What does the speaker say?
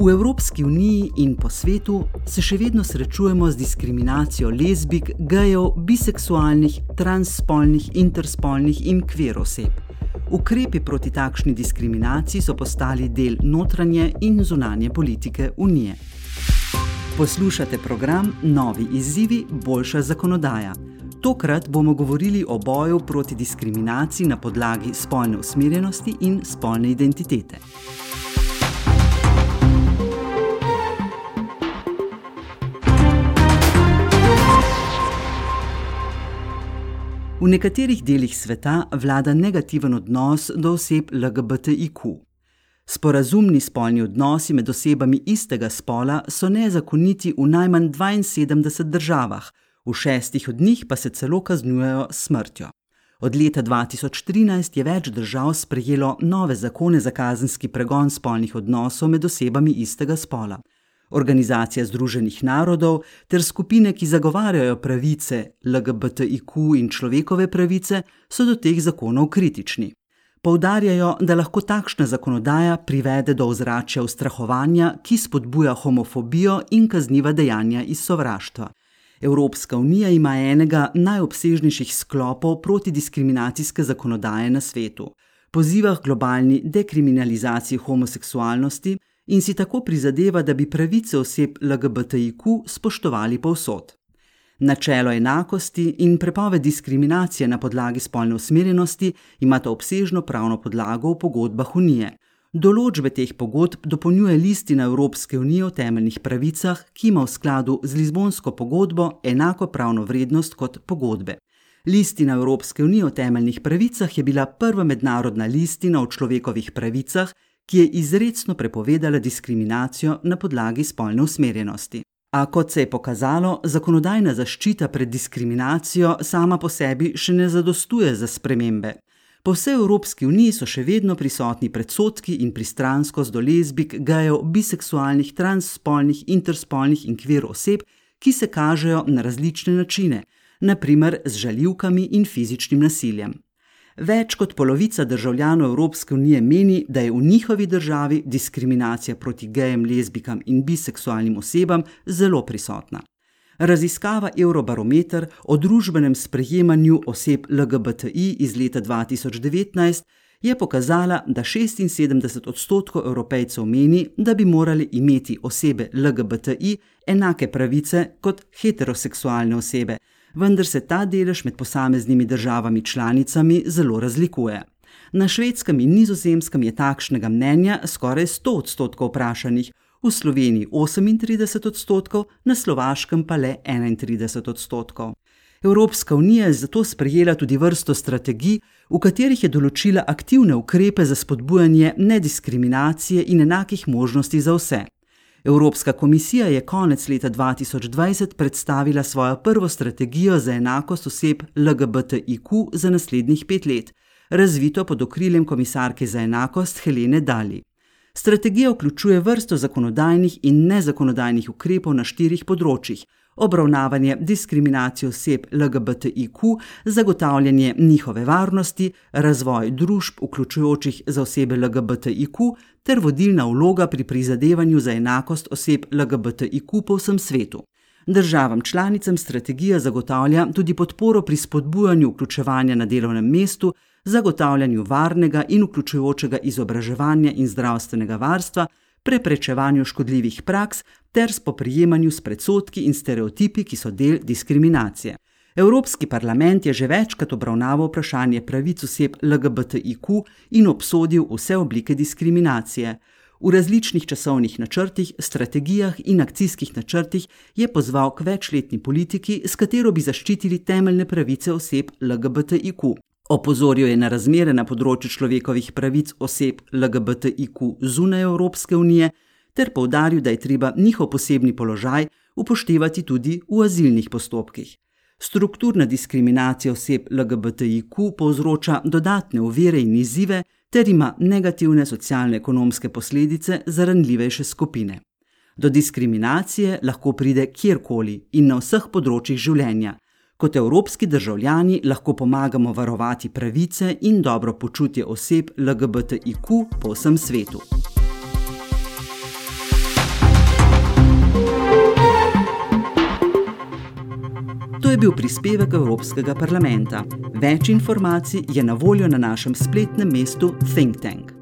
V Evropski uniji in po svetu se še vedno srečujemo z diskriminacijo lezbik, gejev, biseksualnih, transspolnih, interspolnih in kvir oseb. Ukrepi proti takšni diskriminaciji so postali del notranje in zunanje politike Unije. Poslušate program Novi izzivi, boljša zakonodaja. Tokrat bomo govorili o boju proti diskriminaciji na podlagi spolne usmerjenosti in spolne identitete. V nekaterih delih sveta vlada negativen odnos do oseb LGBTIQ. Sporazumni spolni odnosi med osebami istega spola so nezakoniti v najmanj 72 državah, v šestih od njih pa se celo kaznujejo s smrtjo. Od leta 2013 je več držav sprejelo nove zakone za kazenski pregon spolnih odnosov med osebami istega spola. Organizacija Združenih narodov ter skupine, ki zagovarjajo pravice LGBTIQ in človekove pravice, so do teh zakonov kritični. Poudarjajo, da lahko takšna zakonodaja privede do ozračja ustrahovanja, ki spodbuja homofobijo in kazniva dejanja iz sovraštva. Evropska unija ima enega najobsežnejših sklopov protidiskriminacijske zakonodaje na svetu. Poziva k globalni dekriminalizaciji homoseksualnosti in si tako prizadeva, da bi pravice oseb LGBTIQ spoštovali povsod. Načelo enakosti in prepoved diskriminacije na podlagi spolne usmerjenosti imata obsežno pravno podlago v pogodbah Unije. Določbe teh pogodb dopolnjuje listina Evropske unije o temeljnih pravicah, ki ima v skladu z Lizbonsko pogodbo enako pravno vrednost kot pogodbe. Listina Evropske unije o temeljnih pravicah je bila prva mednarodna listina o človekovih pravicah, ki je izredno prepovedala diskriminacijo na podlagi spolne usmerjenosti. A kot se je pokazalo, zakonodajna zaščita pred diskriminacijo sama po sebi še ne zadostuje za spremembe. Po vsej Evropski uniji so še vedno prisotni predsotki in pristranskost do lezbik, gejev, biseksualnih, transspolnih, interspolnih in kvir oseb, ki se kažejo na različne načine, naprimer z žaljivkami in fizičnim nasiljem. Več kot polovica državljanov Evropske unije meni, da je v njihovi državi diskriminacija proti gejem, lezbikam in biseksualnim osebam zelo prisotna. Raziskava Eurobarometer o družbenem sprejemanju oseb LGBTI iz leta 2019 je pokazala, da 76 odstotkov evropejcev meni, da bi morali imeti osebe LGBTI enake pravice kot heteroseksualne osebe vendar se ta delež med posameznimi državami članicami zelo razlikuje. Na švedskem in nizozemskem je takšnega mnenja skoraj 100 odstotkov vprašanih, v Sloveniji 38 odstotkov, na slovaškem pa le 31 odstotkov. Evropska unija je zato sprejela tudi vrsto strategij, v katerih je določila aktivne ukrepe za spodbujanje nediskriminacije in enakih možnosti za vse. Evropska komisija je konec leta 2020 predstavila svojo prvo strategijo za enakost oseb LGBTIQ za naslednjih pet let, razvito pod okriljem komisarke za enakost Helene Dali. Strategija vključuje vrsto zakonodajnih in nezakonodajnih ukrepov na štirih področjih: obravnavanje diskriminacije oseb LGBTIQ, zagotavljanje njihove varnosti, razvoj družb, vključujočih za osebe LGBTIQ, ter vodilna vloga pri prizadevanju za enakost oseb LGBTIQ po vsem svetu. Državam članicam strategija zagotavlja tudi podporo pri spodbujanju vključevanja na delovnem mestu, zagotavljanju varnega in vključujočega izobraževanja in zdravstvenega varstva, preprečevanju škodljivih praks ter spoprijemanju s predsotki in stereotipi, ki so del diskriminacije. Evropski parlament je že večkrat obravnaval vprašanje pravic oseb LGBTIQ in obsodil vse oblike diskriminacije. V različnih časovnih načrtih, strategijah in akcijskih načrtih je pozval k večletni politiki, s katero bi zaščitili temeljne pravice oseb LGBTIQ. Opozoril je na razmere na področju človekovih pravic oseb LGBTIQ zunaj Evropske unije ter povdaril, da je treba njihov posebni položaj upoštevati tudi v azilnih postopkih. Strukturna diskriminacija oseb LGBTIQ povzroča dodatne uvire in izzive ter ima negativne socialno-ekonomske posledice za ranljivejše skupine. Do diskriminacije lahko pride kjerkoli in na vseh področjih življenja. Kot evropski državljani lahko pomagamo varovati pravice in dobro počutje oseb LGBTIQ po vsem svetu. To je bil prispevek Evropskega parlamenta. Več informacij je na voljo na našem spletnem mestu Think Tank.